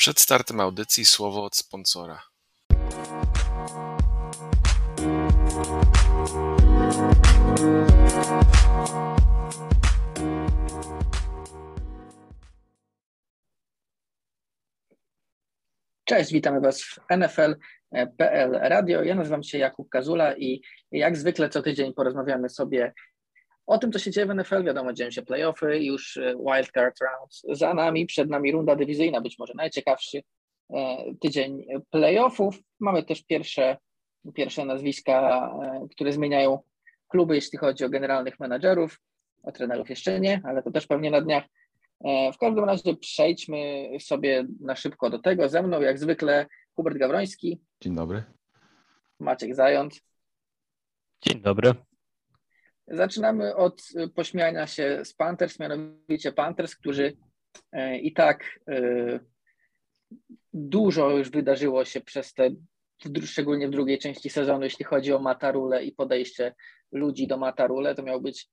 Przed startem audycji słowo od sponsora. Cześć, witamy Was w NFL.pl Radio. Ja nazywam się Jakub Kazula i jak zwykle co tydzień porozmawiamy sobie o tym, co się dzieje w NFL. Wiadomo, dzieją się playoffy, już e, wildcard rounds za nami, przed nami runda dywizyjna, być może najciekawszy e, tydzień playoffów. Mamy też pierwsze, pierwsze nazwiska, e, które zmieniają kluby, jeśli chodzi o generalnych menadżerów, o trenerów jeszcze nie, ale to też pewnie na dniach. W każdym razie przejdźmy sobie na szybko do tego. Ze mną, jak zwykle, Hubert Gawroński. Dzień dobry. Maciek Zając. Dzień dobry. Zaczynamy od pośmiania się z Panthers, mianowicie Panthers, którzy i tak dużo już wydarzyło się przez te, szczególnie w drugiej części sezonu, jeśli chodzi o Matarule i podejście ludzi do Matarule. To miał być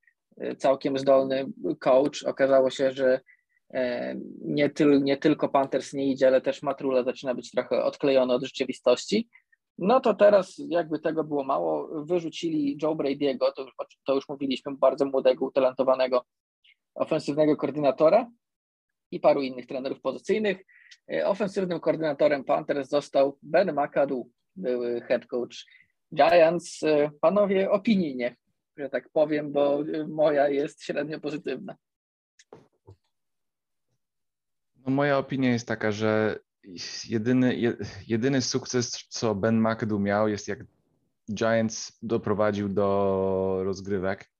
całkiem zdolny coach. Okazało się, że nie, tyl, nie tylko Panthers nie idzie, ale też Matrula zaczyna być trochę odklejony od rzeczywistości. No to teraz, jakby tego było mało, wyrzucili Joe Brady'ego, to, to już mówiliśmy, bardzo młodego, utalentowanego ofensywnego koordynatora i paru innych trenerów pozycyjnych. Ofensywnym koordynatorem Panthers został Ben McAdoo, były head coach Giants. Panowie, opinijnie, że tak powiem, bo moja jest średnio pozytywna. No moja opinia jest taka, że jedyny, jedyny sukces, co Ben McAdoo miał, jest jak Giants doprowadził do rozgrywek.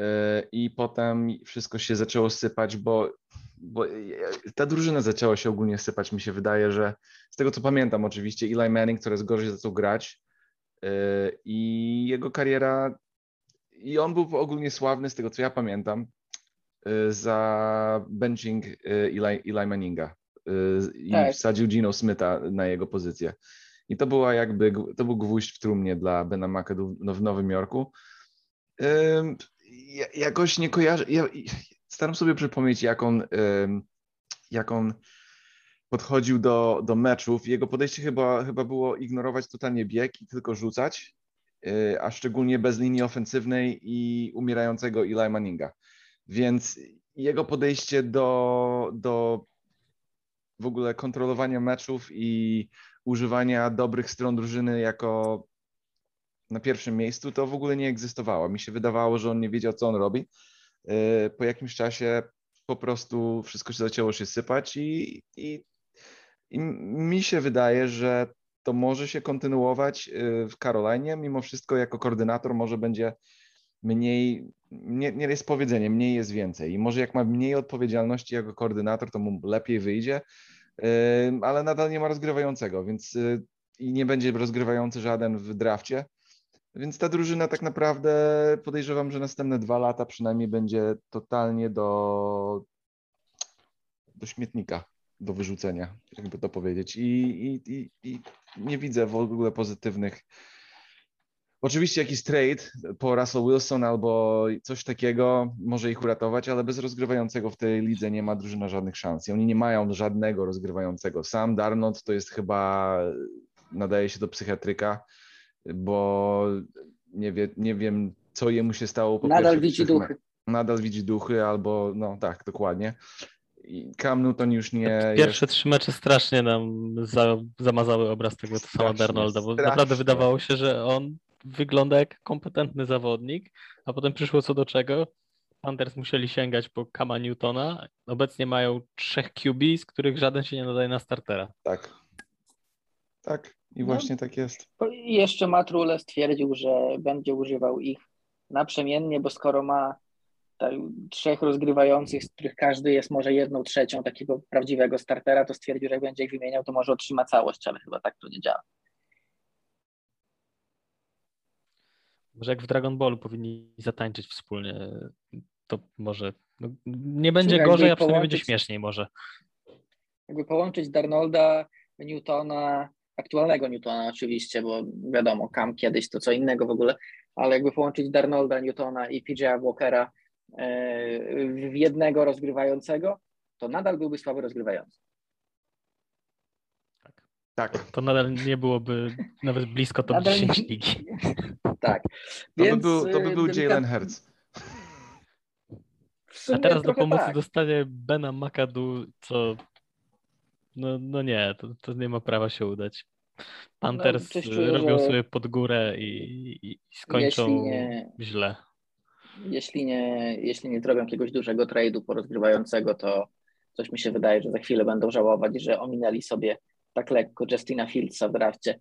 E, I potem wszystko się zaczęło sypać, bo, bo ta drużyna zaczęła się ogólnie sypać. Mi się wydaje, że z tego co pamiętam, oczywiście, Eli Manning coraz gorzej zaczął grać e, i jego kariera. I on był ogólnie sławny, z tego co ja pamiętam, e, za benching Eli, Eli Manninga i tak. wsadził Gino Smitha na jego pozycję. I to była jakby, to był gwóźdź w trumnie dla Bena McAdoo w Nowym Jorku. Ja, jakoś nie kojarzę, ja staram sobie przypomnieć, jak on, jak on podchodził do, do meczów. Jego podejście chyba, chyba było ignorować totalnie bieg i tylko rzucać, y, a szczególnie bez linii ofensywnej i umierającego Eli Manninga. Więc jego podejście do, do w ogóle kontrolowania meczów i używania dobrych stron drużyny jako na pierwszym miejscu, to w ogóle nie egzystowało. Mi się wydawało, że on nie wiedział, co on robi. Y, po jakimś czasie po prostu wszystko się zaczęło się sypać i, i, i mi się wydaje, że to może się kontynuować y, w Karolinie. Mimo wszystko, jako koordynator, może będzie mniej, nie, nie jest powiedzenie, mniej jest więcej. I może jak ma mniej odpowiedzialności jako koordynator, to mu lepiej wyjdzie, ale nadal nie ma rozgrywającego, więc y, i nie będzie rozgrywający żaden w drafcie. Więc ta drużyna tak naprawdę podejrzewam, że następne dwa lata przynajmniej będzie totalnie do, do śmietnika, do wyrzucenia, jakby to powiedzieć. I, i, i, i nie widzę w ogóle pozytywnych Oczywiście jakiś trade po Russell Wilson albo coś takiego może ich uratować, ale bez rozgrywającego w tej lidze nie ma drużyna żadnych szans. I oni nie mają żadnego rozgrywającego. Sam Darnold to jest chyba, nadaje się do psychiatryka, bo nie, wie, nie wiem, co jemu się stało. Po Nadal widzi duchy. Nadal widzi duchy albo, no tak, dokładnie. I Cam Newton już nie. Pierwsze jest... trzy mecze strasznie nam za, zamazały obraz tego sama Darnolda, bo strasznie. naprawdę wydawało się, że on wygląda jak kompetentny zawodnik, a potem przyszło co do czego. Panthers musieli sięgać po Kama Newtona. Obecnie mają trzech QB, z których żaden się nie nadaje na startera. Tak. Tak. I no. właśnie tak jest. I jeszcze Matt Rule stwierdził, że będzie używał ich naprzemiennie, bo skoro ma trzech rozgrywających, z których każdy jest może jedną trzecią takiego prawdziwego startera, to stwierdził, że jak będzie ich wymieniał, to może otrzyma całość, ale chyba tak to nie działa. Może jak w Dragon Ballu powinni zatańczyć wspólnie, to może no, nie będzie Czyli gorzej, a przynajmniej będzie śmieszniej może. Jakby połączyć Darnolda, Newtona, aktualnego Newtona oczywiście, bo wiadomo, Cam kiedyś to co innego w ogóle, ale jakby połączyć Darnolda, Newtona i PJ Walkera e, w jednego rozgrywającego, to nadal byłby słaby rozgrywający. Tak. To nadal nie byłoby nawet blisko top Nadal 10 nie- ligi. Tak. To by Więc, był, to by y, był delikatnie- Jalen Hurts. A teraz do pomocy tak. dostanie Bena McAdoo, co no, no nie, to, to nie ma prawa się udać. Panthers coś czuję, robią że- sobie pod górę i, i, i skończą Jeśli nie- źle. jeśli nie, jeśli nie zrobią jakiegoś dużego trade'u porozgrywającego, to coś mi się wydaje, że za chwilę będą żałować, że ominęli sobie tak lekko Justina Fieldsa w drafcie,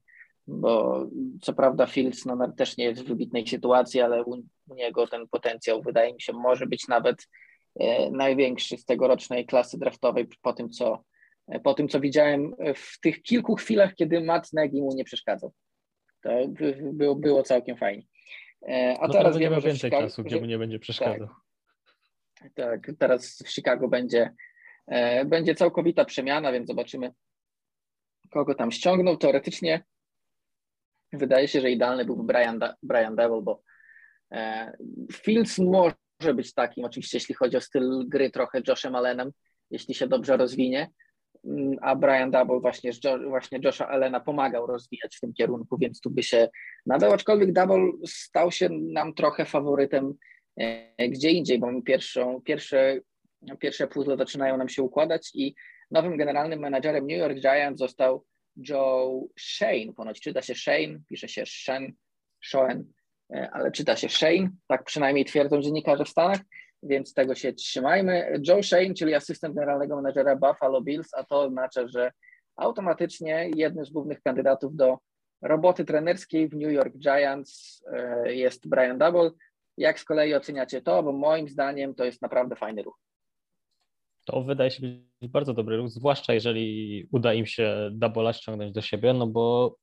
bo co prawda Fields no, też nie jest w wybitnej sytuacji, ale u, u niego ten potencjał wydaje mi się może być nawet e, największy z tegorocznej klasy draftowej po tym, co e, po tym, co widziałem w tych kilku chwilach, kiedy Matt Nagy mu nie przeszkadzał. To by- było, było całkiem fajnie. E, A No teraz wiemy, że w więcej Chicago- czasu, gdzie mu nie będzie przeszkadzał. tak, teraz w Chicago będzie, e, będzie całkowita przemiana, więc zobaczymy, kogo tam ściągnął. Teoretycznie wydaje się, że idealny byłby Brian, Da- Brian Devil, bo e, Fields może być takim, oczywiście jeśli chodzi o styl gry, trochę Joshem Allenem, jeśli się dobrze rozwinie, Mm, a Brian Double właśnie, Jo- właśnie Josha Allena pomagał rozwijać w tym kierunku, więc tu by się nadał, aczkolwiek Double stał się nam trochę faworytem e, gdzie indziej, bo pierwszą, pierwsze, pierwsze puzzle zaczynają nam się układać i nowym generalnym menadżerem New York Giants został Joe Shane, ponoć czyta się Shane, pisze się Shen, Shoen, e, ale czyta się Shane, tak przynajmniej twierdzą dziennikarze w Stanach, więc tego się trzymajmy. Joe Shane, czyli asystent generalnego menadżera Buffalo Bills, a to oznacza, że automatycznie jednym z głównych kandydatów do roboty trenerskiej w New York Giants e, jest Brian Double. Jak z kolei oceniacie to? Bo moim zdaniem to jest naprawdę fajny ruch. To wydaje się być bardzo dobry ruch, zwłaszcza jeżeli uda im się Dabola ściągnąć do siebie, no bo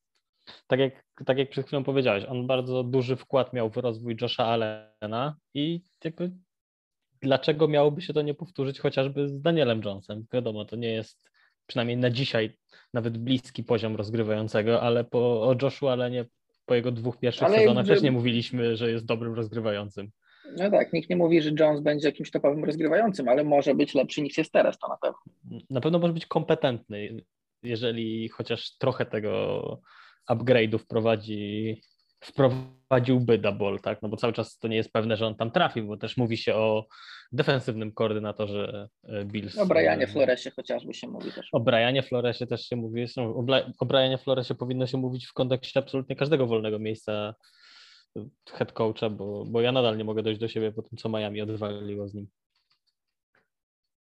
tak jak, tak jak przed chwilą powiedziałeś, on bardzo duży wkład miał w rozwój Josha Allena i jakby dlaczego miałoby się to nie powtórzyć chociażby z Danielem Jonesem? Wiadomo, to nie jest przynajmniej na dzisiaj nawet bliski poziom rozgrywającego, ale po o Joshu Allenie po jego dwóch pierwszych Ale sezonach też nie mówiliśmy, że jest dobrym rozgrywającym. No tak, nikt nie mówi, że Jones będzie jakimś topowym rozgrywającym, ale może być lepszy niż jest teraz, to na pewno. na pewno może być kompetentny, jeżeli chociaż trochę tego upgrade'u wprowadzi, wprowadziłby Double, tak? No bo cały czas to nie jest pewne, że on tam trafi, bo też mówi się o defensywnym koordynatorze e, Bills. O Brianie Floresie chociażby się mówi też. O Brianie Floresie też się mówi. O Brianie Floresie powinno się mówić w kontekście absolutnie każdego wolnego miejsca head coacha, bo, bo ja nadal nie mogę dojść do siebie po tym, co Miami odwaliło z nim.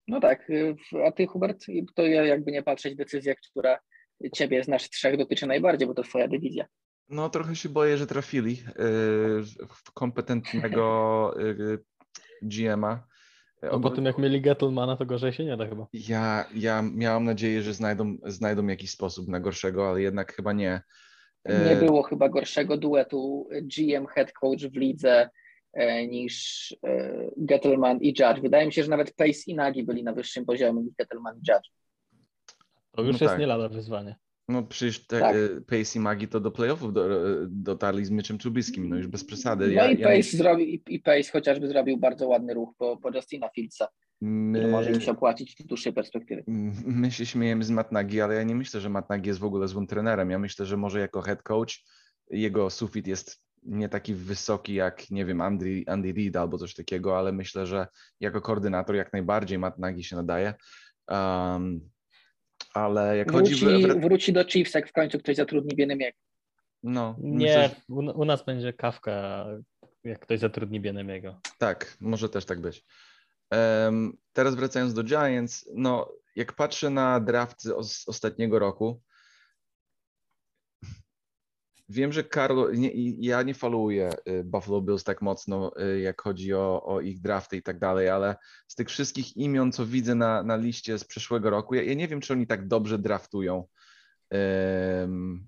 No tak, y, a ty Hubert, to ja jakby nie patrzeć decyzja, która ciebie z nas trzech dotyczy najbardziej, bo to twoja dywizja. No trochę się boję, że trafili yy, w kompetentnego yy, GM-a. No, po tym, jak mieli Gettlemana, to gorzej się nie da chyba. Ja, ja miałam nadzieję, że znajdą, znajdą jakiś sposób na gorszego, ale jednak chyba nie. Nie E, było chyba gorszego duetu GM head coach w lidze e, niż e, Gettleman i Judge. Wydaje mi się, że nawet Pace i Nagy byli na wyższym poziomie niż Gettleman i Judge. To już No jest tak. nie lada wyzwanie. No przecież te, Tak. Pace i Magi to do playoffów do, dotarli z Myczem Trubiskim, no już bez przesady. No Ja, i ja, Pace zrobił, i, i Pace chociażby zrobił bardzo ładny ruch po, po Justina Fieldsa, my, może im się opłacić w dłuższej perspektywie. m- my się śmiejemy z Matt Nagy, ale ja nie myślę, że Matt Nagy jest w ogóle złym trenerem. Ja myślę, że może jako head coach jego sufit jest nie taki wysoki jak, nie wiem, Andy, Andy Reid albo coś takiego, ale myślę, że jako koordynator jak najbardziej Matt Nagy się nadaje. Um, ale jak chodzi Wróci, w, w, wróci do Chiefs, jak w końcu ktoś zatrudni Bienem no, Nie, myślę, że, u, u nas będzie kawka, jak ktoś zatrudni Bienemiego. tak, może też tak być. Teraz wracając do Giants, no jak patrzę na draft z os- ostatniego roku, wiem, że Carlo, nie, ja nie followuję y, Buffalo Bills tak mocno, y, jak chodzi o, o ich drafty i tak dalej, ale z tych wszystkich imion, co widzę na, na liście z przeszłego roku, ja, ja nie wiem, czy oni tak dobrze draftują. Em,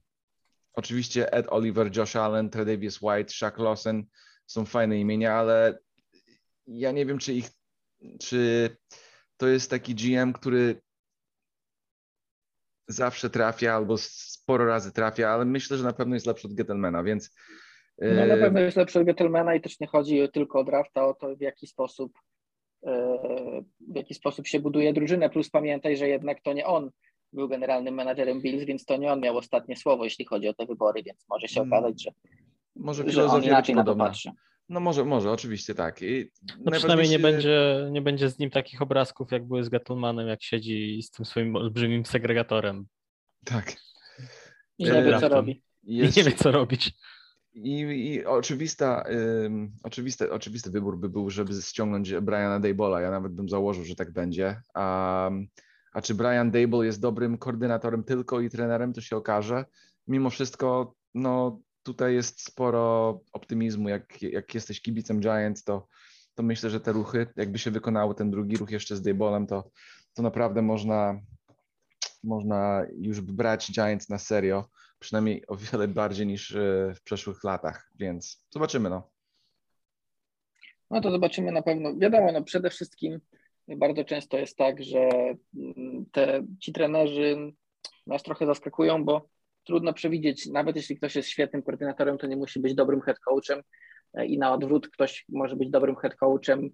oczywiście Ed Oliver, Josh Allen, Tredavious White, Shaq Lawson są fajne imienia, ale ja nie wiem, czy ich, czy to jest taki GM, który zawsze trafia albo sporo razy trafia, ale myślę, że na pewno jest lepszy od Gettelmana, więc No na e, pewno jest lepszy od Gettlemana i też nie chodzi tylko o draft, a o to, w jaki sposób e, w jaki sposób się buduje drużynę, plus pamiętaj, że jednak to nie on był generalnym menadżerem Bills, więc to nie on miał ostatnie słowo, jeśli chodzi o te wybory, więc może się Mm. okazać, że, Może że on inaczej na to patrzy. No może, może, oczywiście tak. I No przynajmniej nie będzie, nie będzie z nim takich obrazków, jak były z Gettlemanem, jak siedzi z tym swoim olbrzymim segregatorem Tak. I nie wie, co robi. i Jest, nie wie, co robić. I, i oczywista, ym, oczywiste, oczywisty wybór by był, żeby ściągnąć Briana Daybola. Ja nawet bym założył, że tak będzie. A, a czy Brian Dayball jest dobrym koordynatorem tylko i trenerem, to się okaże. Mimo wszystko, no tutaj jest sporo optymizmu. Jak, jak jesteś kibicem Giants, to, to myślę, że te ruchy, jakby się wykonało ten drugi ruch jeszcze z Daybolem, to, to naprawdę można, można już brać Giants na serio przynajmniej o wiele bardziej niż e, w przeszłych latach, więc zobaczymy. No. No to zobaczymy na pewno. Wiadomo, no przede wszystkim bardzo często jest tak, że mm, te, ci trenerzy nas trochę zaskakują, bo trudno przewidzieć, nawet jeśli ktoś jest świetnym koordynatorem, to nie musi być dobrym head coachem e, i na odwrót ktoś może być dobrym head coachem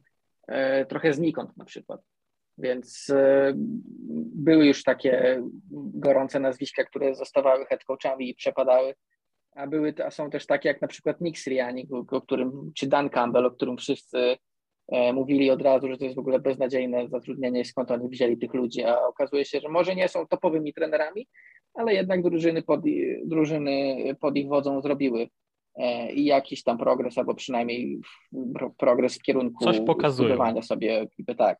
e, trochę znikąd na przykład. Więc e, były już takie gorące nazwiska, które zostawały head coachami i przepadały a były, a są też takie jak na przykład Nick Sirianni, o, którym, czy Dan Campbell, o którym wszyscy mówili od razu, że to jest w ogóle beznadziejne zatrudnienie, skąd oni wzięli tych ludzi, a okazuje się, że może nie są topowymi trenerami, ale jednak drużyny pod, drużyny pod ich wodzą zrobiły e, i jakiś tam progres, albo przynajmniej pro, progres w kierunku Coś pokazują. sobie ekipy, tak.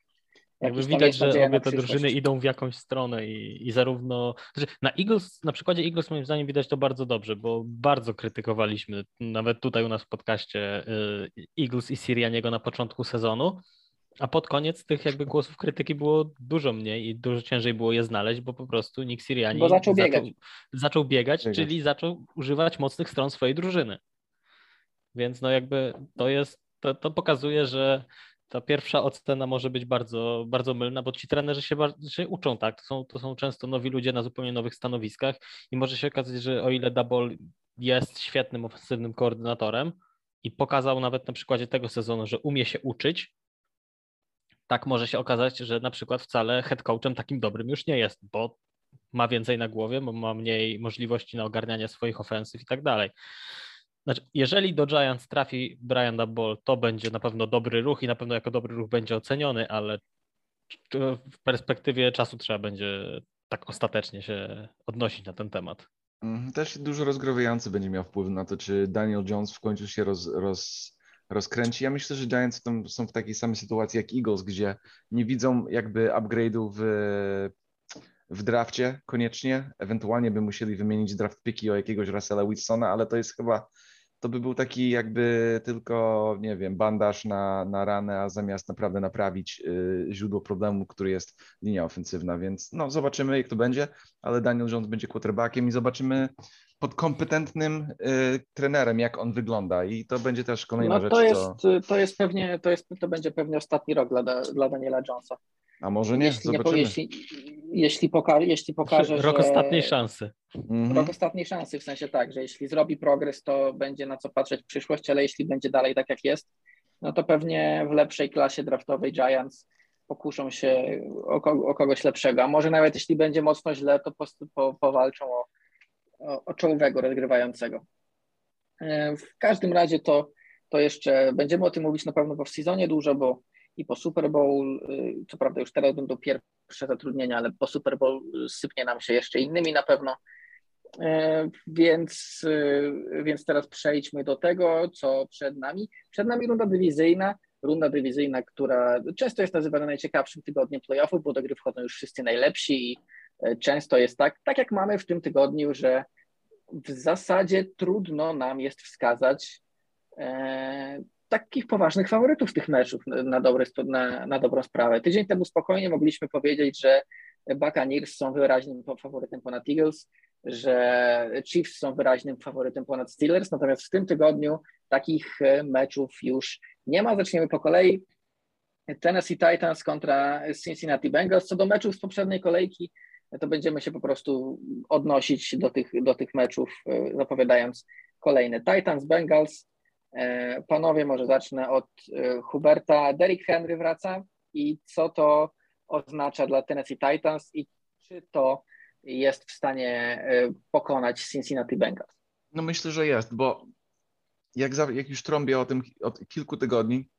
Jakby widać, że obie te drużyny idą w jakąś stronę i, i zarówno. Znaczy na Eagles, na przykładzie Eagles moim zdaniem widać to bardzo dobrze, bo bardzo krytykowaliśmy nawet tutaj u nas w podcaście y, Eagles i Sirianiego na początku sezonu, a pod koniec tych jakby głosów krytyki było dużo mniej i dużo ciężej było je znaleźć, bo po prostu Nick Siriani Bo zaczął biegać. zaczął biegać, Biegać. czyli zaczął używać mocnych stron swojej drużyny. Więc no jakby to jest, to, to pokazuje, że ta pierwsza ocena może być bardzo, bardzo mylna, bo ci trenerzy się, się uczą, tak? To są, to są często nowi ludzie na zupełnie nowych stanowiskach i może się okazać, że o ile Double jest świetnym ofensywnym koordynatorem i pokazał nawet na przykładzie tego sezonu, że umie się uczyć, tak może się okazać, że na przykład wcale head coachem takim dobrym już nie jest, bo ma więcej na głowie, bo ma mniej możliwości na ogarnianie swoich ofensyw i tak dalej. Znaczy, jeżeli do Giants trafi Brian Dabol, to będzie na pewno dobry ruch i na pewno jako dobry ruch będzie oceniony, ale w perspektywie czasu trzeba będzie tak ostatecznie się odnosić na ten temat. Mhm, Też dużo rozgrywający będzie miał wpływ na to, czy Daniel Jones w końcu się roz, roz, rozkręci. Ja myślę, że Giants są, w takiej samej sytuacji jak Eagles, gdzie nie widzą jakby upgrade'u w, w drafcie koniecznie. Ewentualnie by musieli wymienić draft picki o jakiegoś Russella Wilsona, ale to jest chyba, to by był taki jakby tylko, nie wiem, bandaż na, na ranę, a zamiast naprawdę naprawić y, źródło problemu, który jest linia ofensywna, więc no zobaczymy jak to będzie, ale Daniel Jones będzie quarterbackiem i zobaczymy pod kompetentnym y, trenerem, jak on wygląda i to będzie też kolejna No rzecz, to co... jest, to jest pewnie, to, jest, to będzie pewnie ostatni rok dla, dla Daniela Jonesa. A może nie, jeśli, nie zobaczymy. jeśli, jeśli, poka, jeśli pokaże, Rok że... ostatniej szansy. Mhm. Rok ostatniej szansy, w sensie tak, że jeśli zrobi progres, to będzie na co patrzeć w przyszłość, ale jeśli będzie dalej tak jak jest, no to pewnie w lepszej klasie draftowej Giants pokuszą się o, ko- o kogoś lepszego, a może nawet jeśli będzie mocno źle, to po, po, powalczą o, o, o czołowego rozgrywającego. E, W każdym razie to, to jeszcze będziemy o tym mówić na pewno w sezonie dużo, bo i po Super Bowl, y, co prawda już teraz będą pierwsze zatrudnienia, ale po Super Bowl sypnie nam się jeszcze innymi na pewno. E, Więc, y, więc teraz przejdźmy do tego, co przed nami. Przed nami runda dywizyjna, runda dywizyjna, która często jest nazywana najciekawszym tygodniem playoffów, bo do gry wchodzą już wszyscy najlepsi i e, często jest tak, tak jak mamy w tym tygodniu, że w zasadzie trudno nam jest wskazać e, takich poważnych faworytów tych meczów na, dobre, na, na dobrą sprawę. Tydzień temu spokojnie mogliśmy powiedzieć, że Buccaneers są wyraźnym faworytem ponad Eagles, że Chiefs są wyraźnym faworytem ponad Steelers, natomiast w tym tygodniu takich e, meczów już nie ma. Zaczniemy po kolei. Tennessee Titans kontra Cincinnati Bengals. Co do meczów z poprzedniej kolejki, to będziemy się po prostu odnosić do tych, do tych meczów, e, zapowiadając kolejne. Titans, Bengals. E, Panowie, może zacznę od e, Huberta. Derrick Henry wraca i co to oznacza dla Tennessee Titans i czy to jest w stanie pokonać Cincinnati Bengals. No myślę, że jest, bo jak, za, jak już trąbię o tym od kilku tygodni,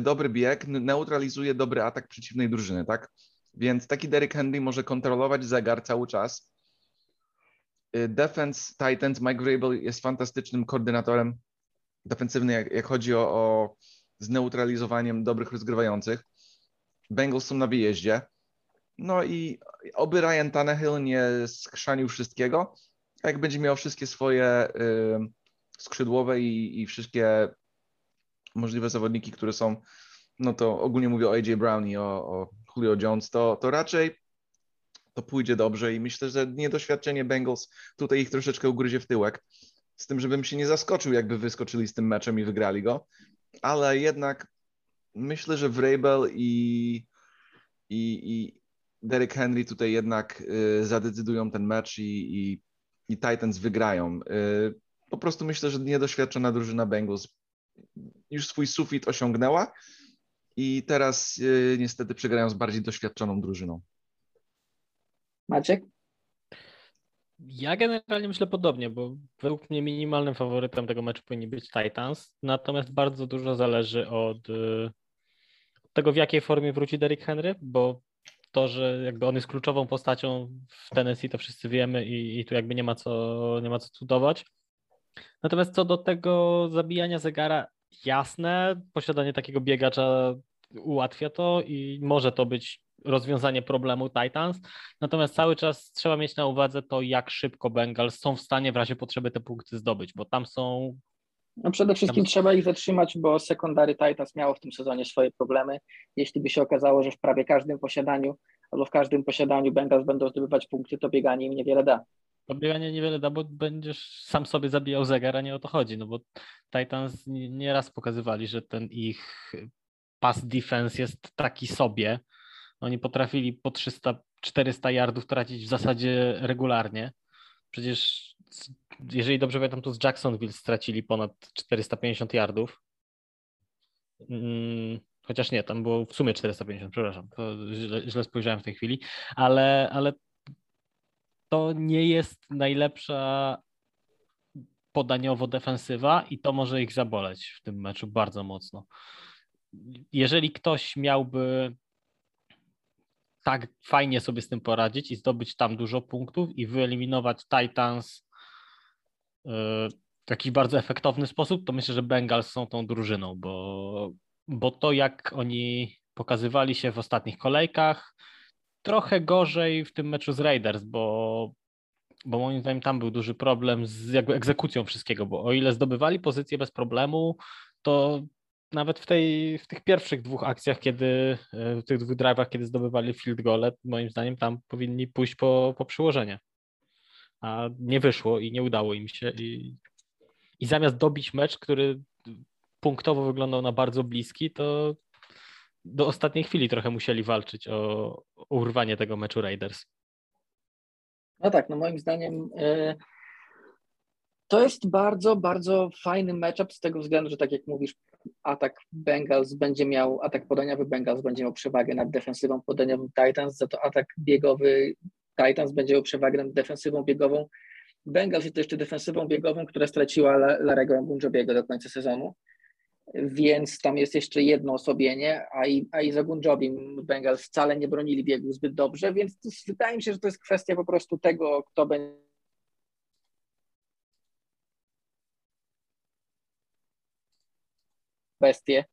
dobry bieg neutralizuje dobry atak przeciwnej drużyny, tak? Więc taki Derrick Henry może kontrolować zegar cały czas. Defense Titans, Mike Vrabel jest fantastycznym koordynatorem defensywnym, jak, jak chodzi o, o zneutralizowaniem dobrych rozgrywających. Bengals są na wyjeździe. No i oby Ryan Tannehill nie skrzanił wszystkiego, a jak będzie miał wszystkie swoje y, skrzydłowe i, i wszystkie możliwe zawodniki, które są, no to ogólnie mówię o AJ Brown i o, o Julio Jones, to, to raczej to pójdzie dobrze i myślę, że niedoświadczenie Bengals tutaj ich troszeczkę ugryzie w tyłek. Z tym, żebym się nie zaskoczył, jakby wyskoczyli z tym meczem i wygrali go, ale jednak myślę, że Vrabel i, i, i Derek Henry tutaj jednak y, zadecydują ten mecz i, i, i Titans wygrają. Y, po prostu myślę, że niedoświadczona drużyna Bengals już swój sufit osiągnęła i teraz y, niestety przegrają z bardziej doświadczoną drużyną. Maciek? Ja generalnie myślę podobnie, bo według mnie minimalnym faworytem tego meczu powinni być Titans, natomiast bardzo dużo zależy od, y, od tego, w jakiej formie wróci Derrick Henry, bo to, że jakby on jest kluczową postacią w Tennessee, to wszyscy wiemy i, i tu jakby nie ma co, nie ma co cudować. Natomiast co do tego zabijania zegara, jasne, posiadanie takiego biegacza ułatwia to i może to być rozwiązanie problemu Titans. Natomiast cały czas trzeba mieć na uwadze to, jak szybko Bengals są w stanie w razie potrzeby te punkty zdobyć, bo tam są. No przede wszystkim tam... trzeba ich zatrzymać, bo sekundary Titans miało w tym sezonie swoje problemy. Jeśli by się okazało, że w prawie każdym posiadaniu albo w każdym posiadaniu Bengals będą zdobywać punkty, to bieganie im niewiele da. To bieganie niewiele da, bo będziesz sam sobie zabijał zegar, a nie o to chodzi, no bo Titans nieraz pokazywali, że ten ich pass defense jest taki sobie, oni potrafili po 300-400 yardów tracić w zasadzie regularnie. Przecież, jeżeli dobrze pamiętam, to z Jacksonville stracili ponad 450 yardów. Hmm, chociaż nie, tam było w sumie 450, przepraszam, to źle, źle spojrzałem w tej chwili, ale, ale to nie jest najlepsza podaniowo defensywa i to może ich zaboleć w tym meczu bardzo mocno. Jeżeli ktoś miałby tak fajnie sobie z tym poradzić i zdobyć tam dużo punktów i wyeliminować Titans yy, w jakiś bardzo efektowny sposób, to myślę, że Bengals są tą drużyną, bo, bo to jak oni pokazywali się w ostatnich kolejkach, trochę gorzej w tym meczu z Raiders, bo, bo moim zdaniem tam był duży problem z jakby egzekucją wszystkiego, bo o ile zdobywali pozycję bez problemu, to nawet w, tej, w tych pierwszych dwóch akcjach, kiedy e, w tych dwóch drive'ach, kiedy zdobywali field goal, moim zdaniem tam powinni pójść po, po przyłożenie. A nie wyszło i nie udało im się. I, I zamiast dobić mecz, który punktowo wyglądał na bardzo bliski, to do ostatniej chwili trochę musieli walczyć o, o urwanie tego meczu Raiders. No tak, no moim zdaniem e, to jest bardzo, bardzo fajny matchup z tego względu, że tak jak mówisz, atak Bengals będzie miał, atak podaniowy Bengals będzie miał przewagę nad defensywą podaniową Titans, za to atak biegowy Titans będzie miał przewagę nad defensywą biegową. Bengals jest to jeszcze defensywą biegową, która straciła Larego Bunjobiego do końca sezonu, więc tam jest jeszcze jedno osobienie, a i, a i za Bunjobim Bengals wcale nie bronili biegu zbyt dobrze, więc wydaje mi się, że to jest kwestia po prostu tego, kto będzie bestię,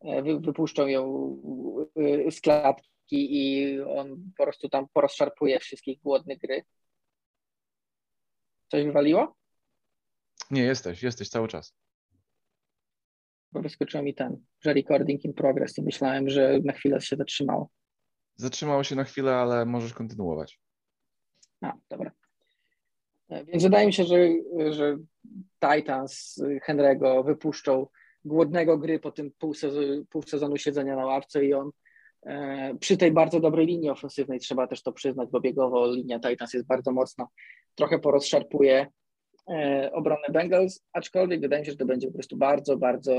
e, wypuszczą ją z klatki i on po prostu tam porozszarpuje wszystkich głodnych gry. Coś wywaliło? Nie, jesteś, jesteś cały czas. Bo wyskoczył mi ten, że recording in progress i myślałem, że na chwilę się zatrzymało. Zatrzymało się na chwilę, ale możesz kontynuować. A, dobra. E, więc wydaje mi się, że, że Titans Henry'ego wypuszczą głodnego gry po tym pół sezonu, pół sezonu siedzenia na ławce i on e, przy tej bardzo dobrej linii ofensywnej, trzeba też to przyznać, bo biegowo linia Titans jest bardzo mocna, trochę porozszarpuje e, obronę Bengals, aczkolwiek wydaje mi się, że to będzie po prostu bardzo, bardzo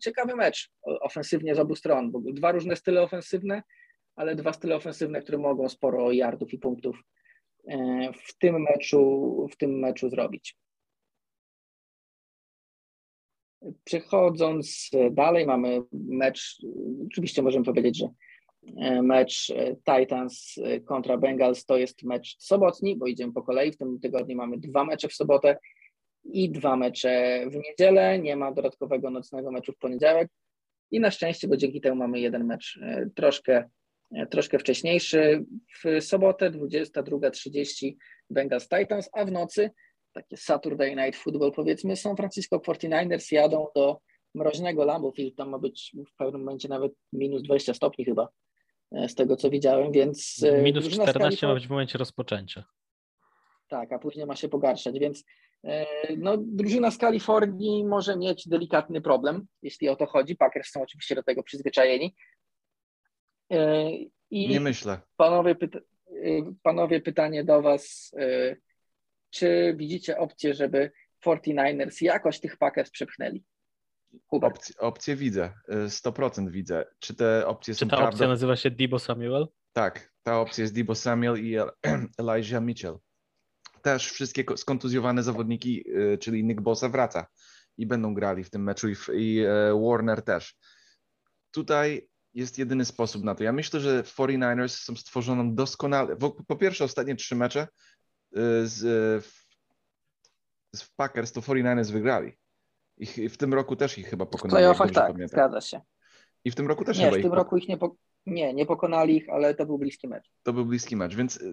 ciekawy mecz ofensywnie z obu stron, bo dwa różne style ofensywne, ale dwa style ofensywne, które mogą sporo yardów i punktów w tym meczu, w tym meczu zrobić. Przechodząc dalej, mamy mecz, oczywiście możemy powiedzieć, że mecz Titans kontra Bengals to jest mecz sobotni, bo idziemy po kolei. W tym tygodniu mamy dwa mecze w sobotę i dwa mecze w niedzielę. Nie ma dodatkowego nocnego meczu w poniedziałek. I na szczęście, bo dzięki temu mamy jeden mecz e, troszkę, e, troszkę wcześniejszy. W sobotę 22.30 Bengals Titans, a w nocy takie Saturday Night Football powiedzmy San Francisco 49ers jadą do mroźnego Lambeau Field, tam ma być w pewnym momencie nawet minus 20 stopni chyba, e, z tego co widziałem, więc... Minus 14 ma być w momencie rozpoczęcia. Tak, a później ma się pogarszać, więc E, no, drużyna z Kalifornii może mieć delikatny problem, jeśli o to chodzi. Packers są oczywiście do tego przyzwyczajeni. E, I Nie myślę. Panowie, pyta e, panowie, pytanie do Was. Czy widzicie opcję, żeby 49ers jakoś tych Packers przepchnęli? Opcje, opcje widzę, 100% widzę. Czy te opcje Czy są ta prawdą? opcja nazywa się Debo Samuel? Tak, ta opcja jest Debo Samuel i Elijah Mitchell też wszystkie skontuzjowane zawodniki, y, czyli Nick Bosa wraca i będą grali w tym meczu i, i e, Warner też. Tutaj jest jedyny sposób na to. Ja myślę, że 49ers są stworzoną doskonale. Po pierwsze, ostatnie trzy mecze z, z Packers to 49ers wygrali. I w tym roku też ich chyba pokonali. W playoffach tak, pamiętam. zgadza się. I w tym roku też nie, chyba w tym roku ich nie, po... nie, nie pokonali ich, ale to był bliski mecz. To był bliski mecz, więc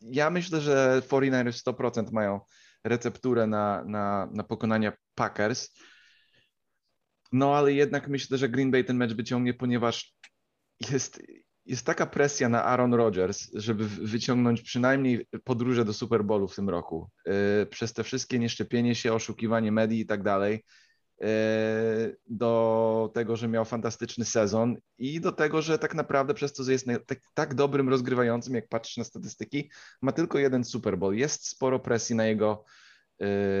ja myślę, że 49ers 100% mają recepturę na, na, na pokonanie Packers. No ale jednak myślę, że Green Bay ten mecz wyciągnie, ponieważ jest, jest taka presja na Aaron Rodgers, żeby wyciągnąć przynajmniej podróże do Super Bowlu w tym roku. Yy, przez te wszystkie nieszczepienie się, oszukiwanie medii i tak dalej. E, do tego, że miał fantastyczny sezon i do tego, że tak naprawdę przez to, że jest tak, tak dobrym rozgrywającym, jak patrzysz na statystyki, ma tylko jeden Super Bowl. Jest sporo presji na jego e,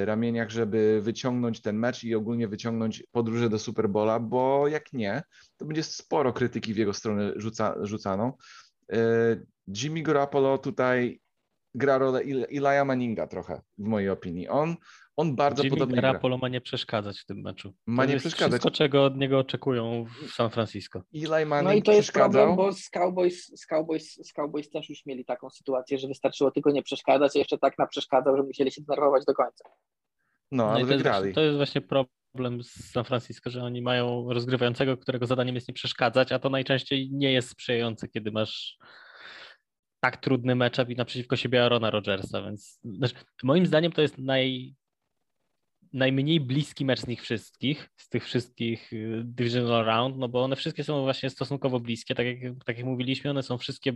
ramieniach, żeby wyciągnąć ten mecz i ogólnie wyciągnąć podróże do Super Bowla, bo jak nie, to będzie sporo krytyki w jego stronę rzuca, rzucaną. E, Jimmy Garoppolo tutaj gra rolę Ilaja Manninga trochę, w mojej opinii. On, on bardzo Jimmy podobnie Garoppolo ma nie przeszkadzać w tym meczu. Ma to nie przeszkadzać. Wszystko, czego od niego oczekują w San Francisco. Eli Manning no i to jest problem, bo z Cowboys, z, Cowboys, z Cowboys też już mieli taką sytuację, że wystarczyło tylko nie przeszkadzać, a jeszcze tak na przeszkadzał, że musieli się denerwować do końca. No, no ale to wygrali. Jest, to jest właśnie problem z San Francisco, że oni mają rozgrywającego, którego zadaniem jest nie przeszkadzać, a to najczęściej nie jest sprzyjające, kiedy masz tak trudny matchup i naprzeciwko siebie Arona Rodgersa, więc znaczy, moim zdaniem to jest naj, najmniej bliski mecz z nich wszystkich, z tych wszystkich y, divisional round, no bo one wszystkie są właśnie stosunkowo bliskie, tak jak, tak jak mówiliśmy, one są wszystkie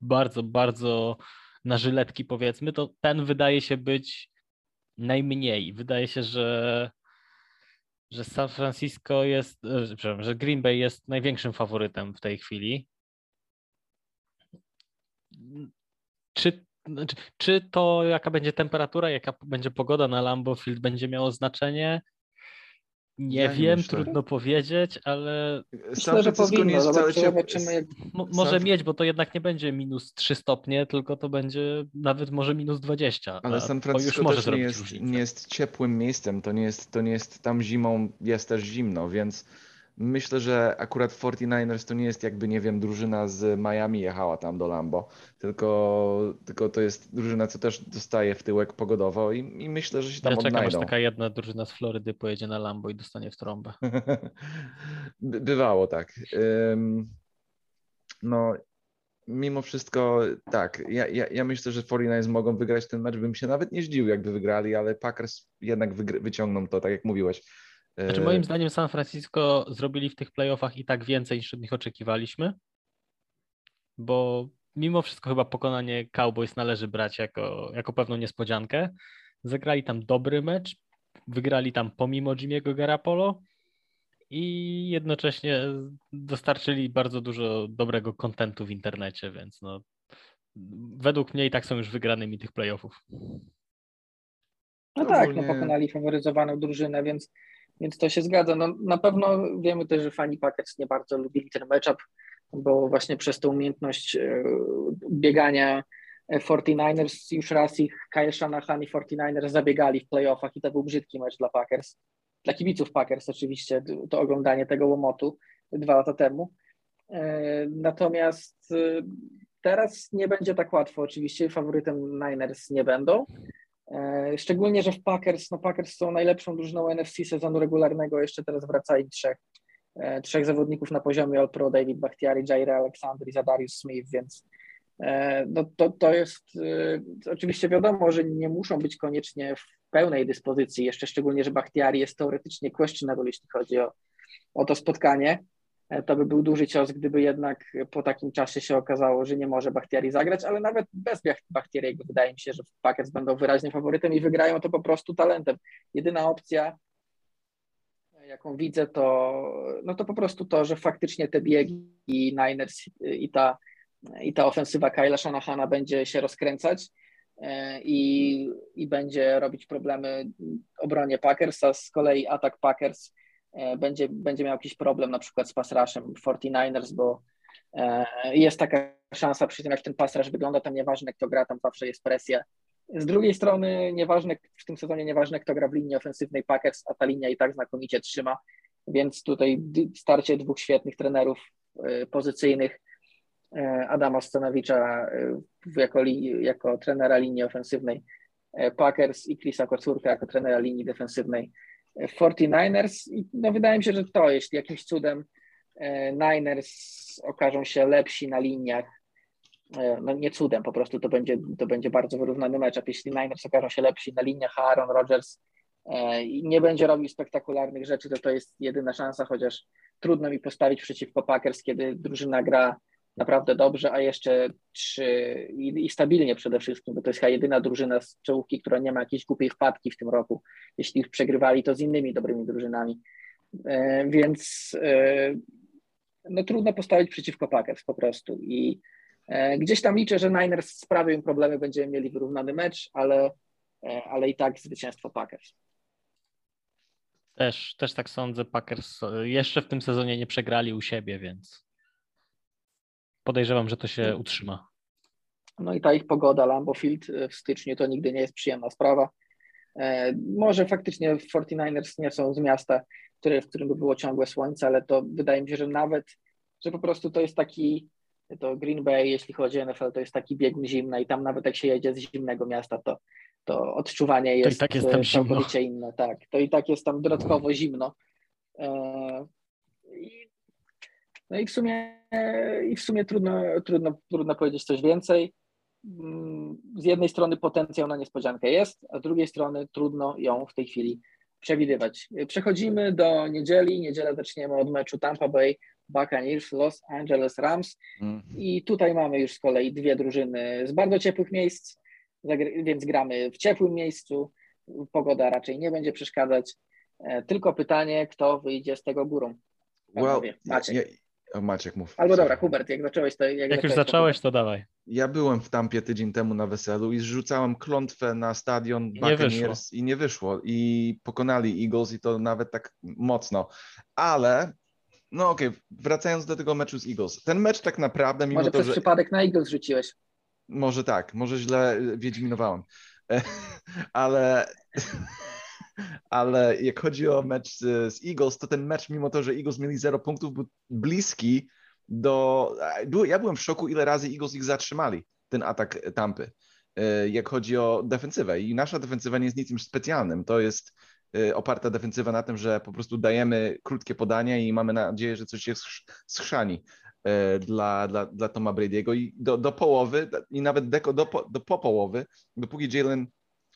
bardzo, bardzo na żyletki powiedzmy, to ten wydaje się być najmniej. Wydaje się, że że San Francisco jest, e, przepraszam, że Green Bay jest największym faworytem w tej chwili. Czy znaczy, czy to jaka będzie temperatura, jaka będzie pogoda na Lambeau Field będzie miało znaczenie? Nie ja wiem, nie trudno powiedzieć, ale. Myślę, że powinno. Zobaczymy, jak... może mieć, bo to jednak nie będzie minus 3 stopnie, tylko to będzie nawet może minus 20. Ale San Francisco już może też nie jest, nie jest ciepłym miejscem. To nie jest, to nie jest tam zimą, jest też zimno, więc Myślę, że akurat 49ers to nie jest jakby, nie wiem, drużyna z Miami jechała tam do Lambo, tylko, tylko to jest drużyna, co też dostaje w tyłek pogodowo i, i myślę, że się tam ja czekam, odnajdą. taka jedna drużyna z Florydy pojedzie na Lambo i dostanie w trąbę. Bywało tak. no, mimo wszystko tak, ja, ja, ja myślę, że 49ers mogą wygrać ten mecz, bym się nawet nie zdziwił, jakby wygrali, ale Packers jednak wyciągną to, tak jak mówiłeś znaczy, moim e, zdaniem San Francisco zrobili w tych playoffach i tak więcej niż od nich oczekiwaliśmy, bo mimo wszystko chyba pokonanie Cowboys należy brać jako, jako pewną niespodziankę. Zagrali tam dobry mecz, wygrali tam pomimo Jimmy'ego Garapolo i jednocześnie dostarczyli bardzo dużo dobrego kontentu w internecie, więc no, według mnie i tak są już wygranymi tych playoffów. No tak, no pokonali faworyzowaną drużynę, więc więc to się zgadza. No, na pewno wiemy też, że fani Packers nie bardzo lubili ten matchup, bo właśnie przez tą umiejętność e, biegania 49ers już raz ich Kyle Shanahan i 49ers zabiegali w playoffach i to był brzydki mecz dla Packers. Dla kibiców Packers oczywiście to oglądanie tego łomotu dwa lata temu. Natomiast teraz nie będzie tak łatwo. Oczywiście faworytem Niners nie będą. Szczególnie, że w Packers, no Packers są najlepszą drużyną NFC sezonu regularnego. Jeszcze teraz wraca im trzech E, trzech zawodników na poziomie All-Pro, David Bakhtiari, Jair Alexander i Zadarius Smith, więc e, no to, to jest e, oczywiście wiadomo, że nie muszą być koniecznie w pełnej dyspozycji, jeszcze szczególnie, że Bakhtiari jest teoretycznie questionable, jeśli chodzi o, o to spotkanie. To by był duży cios, gdyby jednak po takim czasie się okazało, że nie może Bakhtiari zagrać, ale nawet bez Bakhtiariego wydaje mi się, że Packers będą wyraźnie faworytem i wygrają to po prostu talentem. Jedyna opcja, jaką widzę, to, no to po prostu to, że faktycznie te biegi i Niners i ta, i ta ofensywa Kyla Shanahana będzie się rozkręcać e, i, i będzie robić problemy obronie Packers, a z kolei atak Packers e, będzie, będzie miał jakiś problem na przykład z pass rushem 49ers, bo e, jest taka szansa przy tym, jak ten pass rush wygląda, tam nieważne kto gra, tam zawsze jest presja. Z drugiej strony, nieważne, w tym sezonie nieważne, kto gra w linii ofensywnej Packers, a ta linia i tak znakomicie trzyma, więc tutaj starcie dwóch świetnych trenerów y, pozycyjnych, Adama Stanowicza jako, jako trenera linii ofensywnej Packers i Chrisa Kocurka jako trenera linii defensywnej 49ers. I no wydaje mi się, że to, jeśli jakimś cudem Niners okażą się lepsi na liniach E, no nie cudem, po prostu to będzie, to będzie bardzo wyrównany mecz, jeśli Niners okażą się lepsi na liniach, Aaron Rodgers e, nie będzie robił spektakularnych rzeczy, to to jest jedyna szansa, chociaż trudno mi postawić przeciwko Packers, kiedy drużyna gra naprawdę dobrze, a jeszcze trzy i, i, stabilnie przede wszystkim, bo to jest chyba jedyna drużyna z czołówki, która nie ma jakiejś głupiej wpadki w tym roku. Jeśli już przegrywali, to z innymi dobrymi drużynami. E, więc e, no, trudno postawić przeciwko Packers po prostu. I E, gdzieś tam liczę, że Niners sprawią im problemy, będziemy mieli wyrównany mecz, ale, e, ale i tak zwycięstwo Packers. Też, też tak sądzę. Packers jeszcze w tym sezonie nie przegrali u siebie, więc podejrzewam, że to się utrzyma. No i ta ich pogoda, Lambo Field w styczniu to nigdy nie jest przyjemna sprawa. E, może faktycznie 49ers nie są z miasta, które, w którym by było ciągłe słońce, ale to wydaje mi się, że nawet, że po prostu to jest taki to Green Bay, jeśli chodzi o NFL, to jest taki biegun zimny i tam nawet jak się jedzie z zimnego miasta, to, to odczuwanie jest, to tak jest e, całkowicie zimno. inne. Tak, to i tak jest tam dodatkowo zimno. No i w sumie, i w sumie trudno, trudno, trudno powiedzieć coś więcej. Mm, z jednej strony potencjał na niespodziankę jest, a z drugiej strony trudno ją w tej chwili przewidywać. Przechodzimy do niedzieli. Niedzielę zaczniemy od meczu Tampa Bay Buccaneers, Los Angeles Rams. Mm. I tutaj mamy już z kolei dwie drużyny z bardzo ciepłych miejsc, więc gramy w ciepłym miejscu. Pogoda raczej nie będzie przeszkadzać. E, tylko pytanie, kto wyjdzie z tego górą? Well, Maciek. Maciek mów. Albo dobra, Hubert, jak zacząłeś, to... Jak, jak już zacząłeś, to dawaj. Ja byłem w Tampie tydzień temu na weselu i zrzucałem klątwę na stadion Buccaneers i nie wyszło. I pokonali Eagles i to nawet tak mocno. Ale no okej, okay. wracając do tego meczu z Eagles. Ten mecz tak naprawdę, mimo może to, przez że... przypadek na Eagles rzuciłeś. Może tak, może źle wiedźminowałem. ale, ale jak chodzi o mecz z, z Eagles, to ten mecz, mimo to, że Eagles mieli 0 punktów, był bliski do... Ja byłem w szoku, ile razy Eagles ich zatrzymali, ten atak Tampy, e, jak chodzi o defensywę. I nasza defensywa nie jest niczym specjalnym. To jest Y, oparta defensywa na tym, że po prostu dajemy krótkie podania i mamy nadzieję, że coś się schrzani y, dla, dla, dla Toma Brady'ego i do, do połowy i nawet deko, do, do po połowy, dopóki Jalen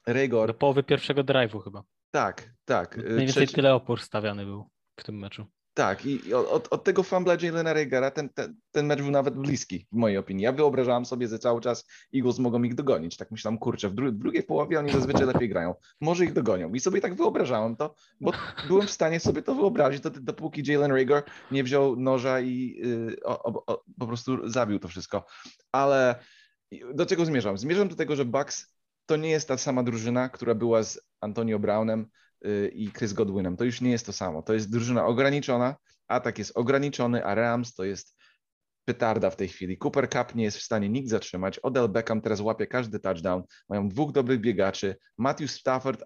Raygor... Do połowy pierwszego drive'u chyba. Tak, tak. Mniej więcej Trzeci... tyle opór stawiany był w tym meczu. Tak, i od, od tego fumbla Jalena Reagera ten, ten, ten mecz był nawet bliski, w mojej opinii. Ja wyobrażałem sobie, że cały czas Eagles mogą ich dogonić. Tak myślałem, kurczę, w, dru w drugiej połowie oni zazwyczaj lepiej grają. Może ich dogonią. I sobie tak wyobrażałem to, bo byłem w stanie sobie to wyobrazić, dopóki Jalen Rager nie wziął noża i yy, o, o, o, po prostu zabił to wszystko. Ale do czego zmierzam? Zmierzam do tego, że Bucks to nie jest ta sama drużyna, która była z Antonio Brownem, Y, i Chris Godwinem. To już nie jest to samo. To jest drużyna ograniczona, atak jest ograniczony, a Rams to jest petarda w tej chwili. Cooper Cup nie jest w stanie nikt zatrzymać. Odell Beckham teraz łapie każdy touchdown. Mają dwóch dobrych biegaczy. Matthew Stafford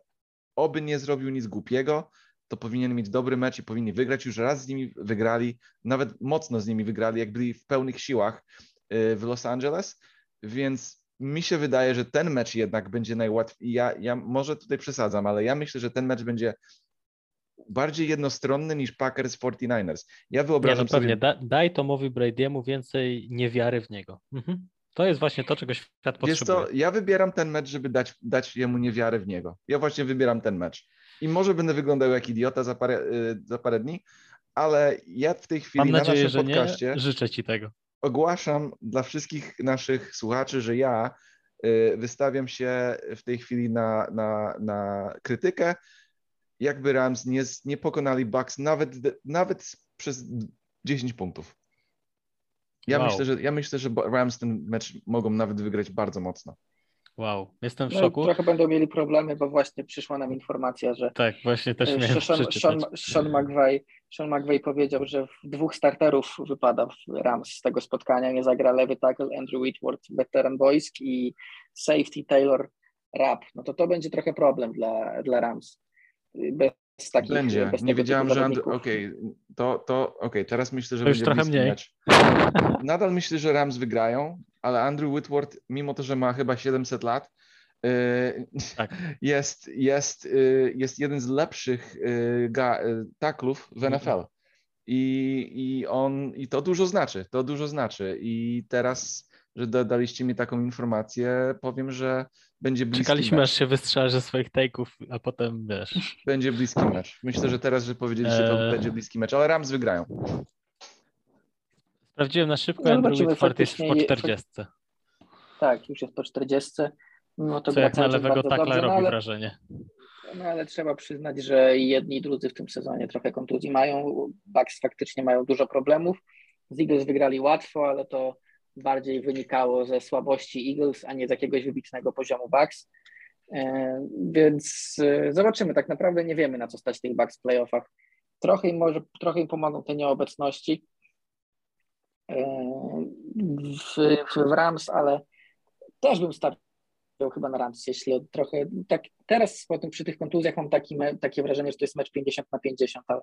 oby nie zrobił nic głupiego, to powinien mieć dobry mecz i powinni wygrać. Już raz z nimi wygrali, nawet mocno z nimi wygrali, jak byli w pełnych siłach y, w Los Angeles, więc mi się wydaje, że ten mecz jednak będzie najłatwiej. Ja, ja może tutaj przesadzam, ale ja myślę, że ten mecz będzie bardziej jednostronny niż Packers 49ers. Ja wyobrażam nie, no pewnie. sobie... Da, daj Tomowi Brady'emu więcej niewiary w niego. Mhm. To jest właśnie to, czego świat potrzebuje. Wiesz co, ja wybieram ten mecz, żeby dać, dać jemu niewiarę w niego. Ja właśnie wybieram ten mecz. I może będę wyglądał jak idiota za parę, y, za parę dni, ale ja w tej chwili Mam na nadzieję, naszym że podcaście nie. Życzę ci tego. Ogłaszam dla wszystkich naszych słuchaczy, że ja y, wystawiam się w tej chwili na, na, na krytykę, jakby Rams nie, nie pokonali Bucks nawet, nawet przez 10 punktów. Ja, Wow. myślę, że, ja myślę, że Rams ten mecz mogą nawet wygrać bardzo mocno. Wow, jestem w No, szoku. trochę będą mieli problemy, bo właśnie przyszła nam informacja, że Tak, właśnie też e, miałem Sean, Sean, przeczytać. Sean, McVay, Sean McVay powiedział, że w dwóch starterów wypada w Rams z tego spotkania. Nie zagra lewy tackle Andrew Whitworth, weteran boisk i safety Taylor Rapp. No to to będzie trochę problem dla, dla Rams. Bez takich, Będzie. bez Nie wiedziałem, że Andrew. zawodników. Okej, to, to okej, teraz myślę, że To już będzie trochę bliski mniej. mecz. Nadal myślę, że Rams wygrają, ale Andrew Whitworth, mimo to, że ma chyba 700 lat, yy, Tak. jest, jest, yy, jest jeden z lepszych yy, taklów w Mhm. NFL. I, I on, i to dużo znaczy, to dużo znaczy. I teraz, że dodaliście mi taką informację, powiem, że będzie bliski Czekaliśmy, mecz. aż się wystrzelę ze swoich take'ów, a potem wiesz. Będzie bliski mecz. Myślę, że teraz, że powiedzieliście, to Eee. będzie bliski mecz, ale Rams wygrają. Sprawdziłem na szybko, No, zobaczymy, Whitford jest po faktycznie- 40. Tak, już jest po 40. No to Co jak na lewego takla dobrze, no robi ale- wrażenie. No ale trzeba przyznać, że jedni i drudzy w tym sezonie trochę kontuzji mają. Bucks faktycznie mają dużo problemów. Z Eagles wygrali łatwo, ale to bardziej wynikało ze słabości Eagles, a nie z jakiegoś wybitnego poziomu Bucks. E, Więc e, zobaczymy. Tak naprawdę nie wiemy, na co stać tych Bucks w playoffach. Trochę im, może, trochę im pomogą te nieobecności w, w Rams, ale też bym stawiał chyba na Rams, jeśli trochę, tak teraz po tym, przy tych kontuzjach mam taki, takie wrażenie, że to jest mecz 50 na 50, ale,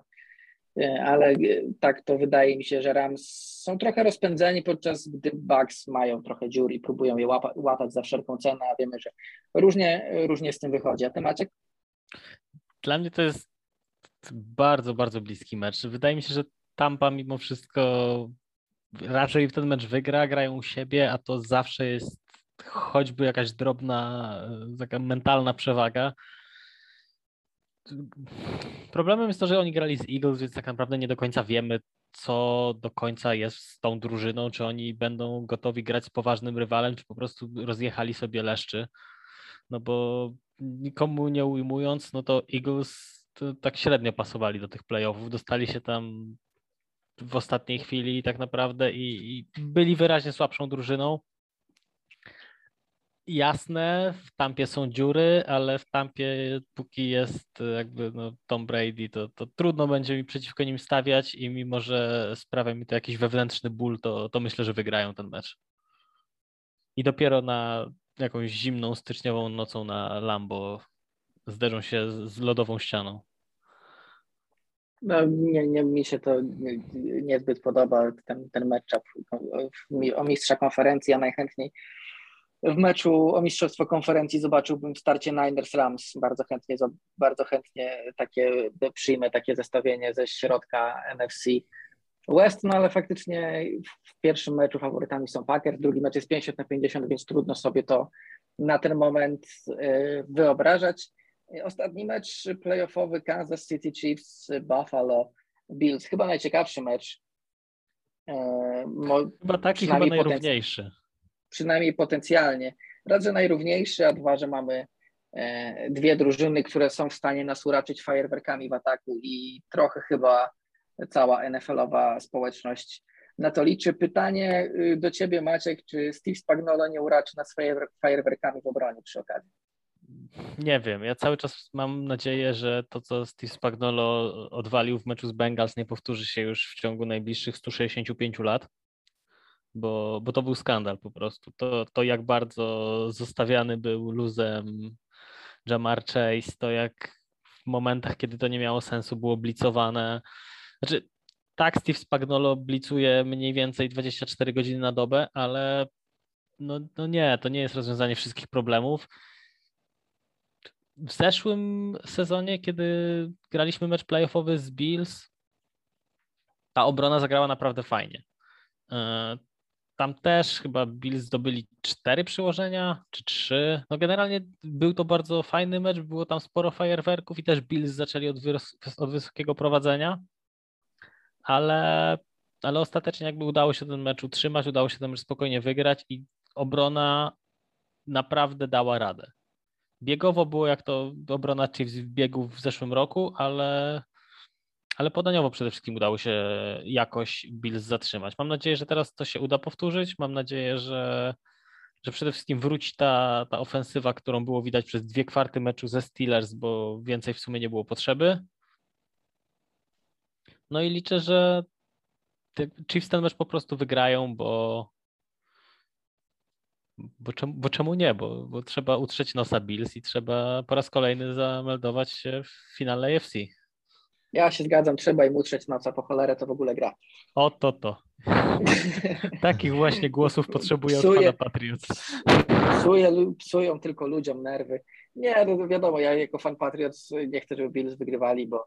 e, ale e, tak to wydaje mi się, że Rams są trochę rozpędzeni, podczas gdy Bucks mają trochę dziur i próbują je łapa, łatać za wszelką cenę, a wiemy, że różnie, różnie z tym wychodzi. A ty Maciek? Dla mnie to jest bardzo, bardzo bliski mecz. Wydaje mi się, że Tampa mimo wszystko raczej ten mecz wygra, grają u siebie, a to zawsze jest choćby jakaś drobna, e, taka mentalna przewaga. Problemem jest to, że oni grali z Eagles, więc tak naprawdę nie do końca wiemy, co do końca jest z tą drużyną, czy oni będą gotowi grać z poważnym rywalem, czy po prostu rozjechali sobie leszczy. No bo nikomu nie ujmując, no to Eagles to tak średnio pasowali do tych playoffów. Dostali się tam w ostatniej chwili tak naprawdę i, i byli wyraźnie słabszą drużyną. Jasne, w Tampie są dziury, ale w Tampie póki jest jakby no, Tom Brady, to, to trudno będzie mi przeciwko nim stawiać i mimo, że sprawia mi to jakiś wewnętrzny ból, to, to myślę, że wygrają ten mecz. I dopiero na jakąś zimną, styczniową nocą na Lambo zderzą się z lodową ścianą. No, nie, nie, mi się to nie- niezbyt podoba, ten, ten matchup o- mistrza konferencji, a najchętniej w meczu o mistrzostwo konferencji zobaczyłbym starcie Niners Rams. Bardzo chętnie, zo- bardzo chętnie takie przyjmę takie zestawienie ze środka NFC West, no ale faktycznie w pierwszym meczu faworytami są Packers, drugi mecz jest 50 na 50, więc trudno sobie to na ten moment y, wyobrażać. Ostatni mecz playoffowy Kansas City Chiefs, Buffalo Bills, chyba najciekawszy mecz. E, Chyba taki, chyba potenc- najrówniejszy. przynajmniej potencjalnie. Że najrówniejszy, a dwa, że mamy e, dwie drużyny, które są w stanie nas uraczyć fajerwerkami w ataku i trochę chyba cała NFL-owa społeczność na to liczy. Pytanie y, do ciebie, Maciek, czy Steve Spagnolo nie uraczy nas fajer- fajerwerkami w obronie przy okazji? Nie wiem, ja cały czas mam nadzieję, że to, co Steve Spagnolo odwalił w meczu z Bengals, nie powtórzy się już w ciągu najbliższych 165 lat. bo, bo to był skandal po prostu. To, to jak bardzo zostawiany był luzem Jamar Chase, to jak w momentach, kiedy to nie miało sensu, było blicowane. Znaczy, tak, Steve Spagnolo blicuje mniej więcej 24 godziny na dobę, ale no, no nie, to nie jest rozwiązanie wszystkich problemów. W zeszłym sezonie, kiedy graliśmy mecz playoffowy z Bills, ta obrona zagrała naprawdę fajnie. E, tam też chyba Bills zdobyli cztery przyłożenia, czy trzy. No generalnie był to bardzo fajny mecz, było tam sporo fajerwerków i też Bills zaczęli od, od wysokiego prowadzenia, ale, ale ostatecznie jakby udało się ten mecz utrzymać, udało się ten mecz spokojnie wygrać i obrona naprawdę dała radę. Biegowo było jak to obrona Chiefs w biegu w zeszłym roku, ale ale podaniowo przede wszystkim udało się jakoś Bills zatrzymać. Mam nadzieję, że teraz to się uda powtórzyć. Mam nadzieję, że, że przede wszystkim wróci ta, ta ofensywa, którą było widać przez dwie kwarty meczu ze Steelers, bo więcej w sumie nie było potrzeby. No i liczę, że Chiefs ten mecz po prostu wygrają, bo, bo, czemu, bo czemu nie? Bo, bo trzeba utrzeć nosa Bills i trzeba po raz kolejny zameldować się w finale AFC. Ja się zgadzam, trzeba im utrzeć noca, po cholerę to w ogóle gra. O to to. Takich właśnie głosów potrzebuję Psuje, od pana Patriots. Psuje, psują tylko ludziom nerwy. Nie, no wiadomo, ja jako fan Patriots nie chcę, żeby Bills wygrywali, bo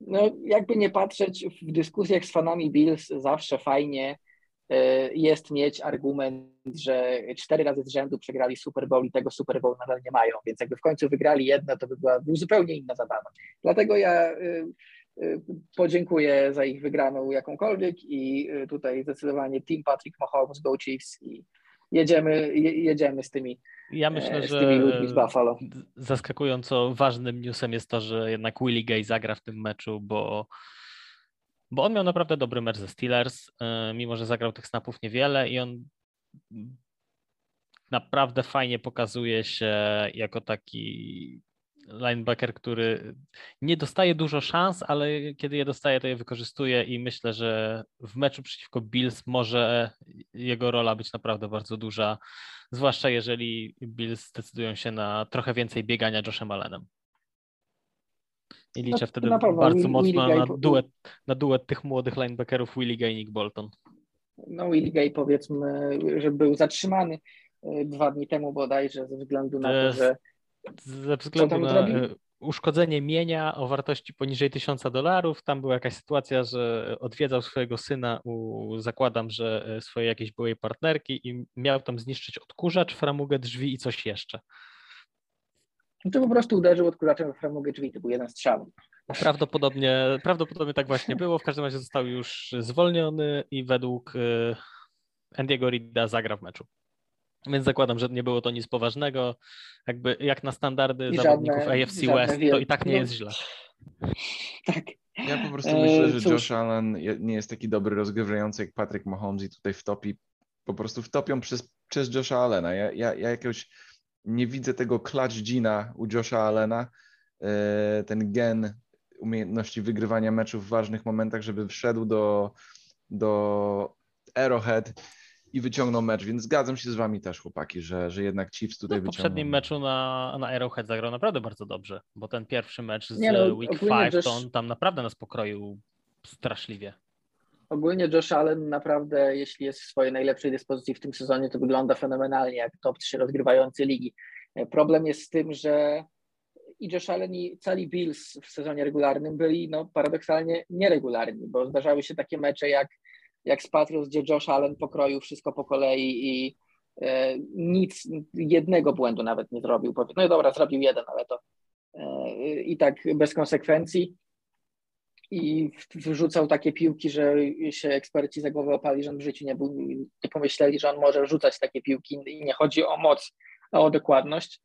no, jakby nie patrzeć, w dyskusjach z fanami Bills zawsze fajnie E, jest mieć argument, że cztery razy z rzędu przegrali Super Bowl i tego Super Bowl nadal nie mają, więc jakby w końcu wygrali jedno, to by była zupełnie inna zabawa. Dlatego ja e, e, podziękuję za ich wygraną jakąkolwiek i tutaj zdecydowanie Team Patrick Mahomes, Go Chiefs i jedziemy, jedziemy z tymi ja myślę, że zaskakująco ważnym newsem jest to, że jednak Willie Gay zagra w tym meczu, bo bo on miał naprawdę dobry mecz ze Steelers, e, mimo że zagrał tych snapów niewiele i on naprawdę fajnie pokazuje się jako taki linebacker, który nie dostaje dużo szans, ale kiedy je dostaje, to je wykorzystuje i myślę, że w meczu przeciwko Bills może jego rola być naprawdę bardzo duża, zwłaszcza jeżeli Bills decydują się na trochę więcej biegania Joshem Allenem. I liczę no, wtedy bardzo mocno na, duet, na duet tych młodych linebackerów Willie Gay i Nick Bolton. No Gay powiedzmy, że był zatrzymany e, dwa dni temu bodajże ze względu na to, że ze względu na zrobił? E, uszkodzenie mienia o wartości poniżej 1000 dolarów. Tam była jakaś sytuacja, że odwiedzał swojego syna u, zakładam, że e, swojej jakiejś byłej partnerki i miał tam zniszczyć odkurzacz, framugę drzwi i coś jeszcze. To po prostu uderzył odkurzaczem w framugę drzwi, to był jeden strzał. Prawdopodobnie, prawdopodobnie tak właśnie było. W każdym razie został już zwolniony i według y, Andiego Rida zagra w meczu. Więc zakładam, że nie było to nic poważnego. Jakby jak na standardy I zawodników żadne, AFC West, to i tak nie no. jest źle. Tak. Ja po prostu myślę, że Cóż. Josh Allen nie jest taki dobry rozgrywający jak Patrick Mahomes i tutaj wtopi, po prostu wtopią przez, przez Josha Allena. Ja, ja, ja jakiegoś nie widzę tego clutch gina u Josha Allena, e, ten gen umiejętności wygrywania meczów w ważnych momentach, żeby wszedł do, do Arrowhead i wyciągnął mecz, więc zgadzam się z wami też, chłopaki, że, że jednak Chiefs tutaj no, wyciągnął. W poprzednim meczu na, na Arrowhead zagrał naprawdę bardzo dobrze, bo ten pierwszy mecz z no, Week 5 Josh... to on tam naprawdę nas pokroił straszliwie. Ogólnie Josh Allen naprawdę, jeśli jest w swojej najlepszej dyspozycji w tym sezonie, to wygląda fenomenalnie jak top 3 rozgrywający ligi. Problem jest z tym, że i Josh Allen i cali Bills w sezonie regularnym byli no, paradoksalnie nieregularni, bo zdarzały się takie mecze jak, jak z Patriots, gdzie Josh Allen pokroił wszystko po kolei i e, nic, jednego błędu nawet nie zrobił. No i dobra, zrobił jeden, ale to e, i tak bez konsekwencji i wrzucał takie piłki, że się eksperci za głowę opali, że on w życiu nie, był, nie pomyśleli, że on może rzucać takie piłki i nie chodzi o moc, a o dokładność.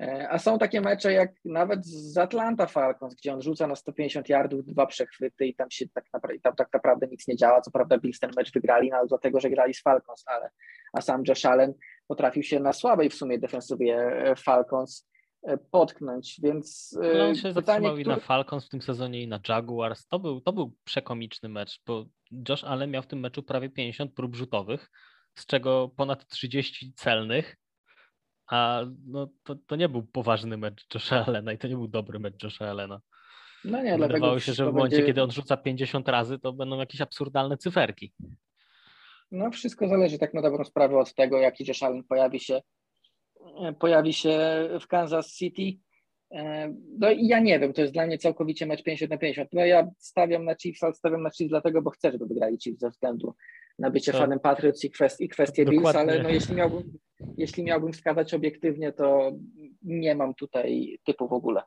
E, a są takie mecze jak nawet z Atlanta Falcons, gdzie on rzuca na 150 yardów, dwa przechwyty i tam się tak naprawdę, tam tak naprawdę nic nie działa. Co prawda Bills ten mecz wygrali, no, dlatego, że grali z Falcons, ale a sam Josh Allen potrafił się na słabej w sumie defensywie e, Falcons E, potknąć, więc no, on się pytanie, który... na Falcons w tym sezonie i na Jaguars. To był, to był przekomiczny mecz, bo Josh Allen miał w tym meczu prawie 50 prób rzutowych, z czego ponad 30 celnych, a no, to, to nie był poważny mecz Josha Allena i to nie był dobry mecz Josha Allena. No nie, Wydawało się, że w momencie, będzie... kiedy on rzuca 50 razy, to będą jakieś absurdalne cyferki. No wszystko zależy tak na dobrą sprawę od tego, jaki Josh Allen pojawi się, e, pojawi się w Kansas City. E, no i ja nie wiem, to jest dla mnie całkowicie mecz 50 na 50. No ja stawiam na Chiefs, ale stawiam na Chiefs dlatego, bo chcę, żeby wygrali Chiefs ze względu na bycie to... fanem Patriots i, kwest, i kwestie Bills, ale no jeśli miałbym, jeśli miałbym wskazać obiektywnie, to nie mam tutaj typu w ogóle.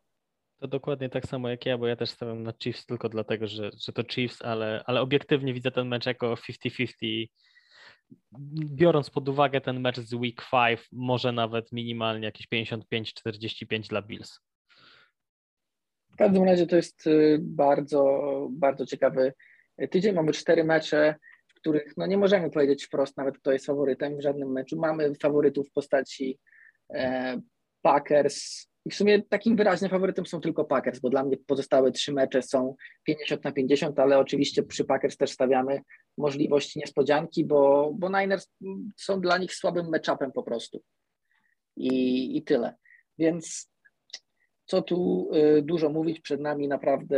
To dokładnie tak samo jak ja, bo ja też stawiam na Chiefs tylko dlatego, że, że to Chiefs, ale, ale obiektywnie widzę ten mecz jako 50-50. Biorąc pod uwagę ten mecz z Week 5, może nawet minimalnie jakieś 55-45 dla Bills. W każdym razie to jest y, bardzo, bardzo ciekawy tydzień. Mamy cztery mecze, których no nie możemy powiedzieć wprost nawet, kto jest faworytem w żadnym meczu. Mamy faworytów w postaci e, Packers, i w sumie takim wyraźnym faworytem są tylko Packers, bo dla mnie pozostałe trzy mecze są 50 na 50, ale oczywiście przy Packers też stawiamy możliwość niespodzianki, bo, bo Niners są dla nich słabym matchupem po prostu. I, i tyle. Więc co tu y, dużo mówić, przed nami naprawdę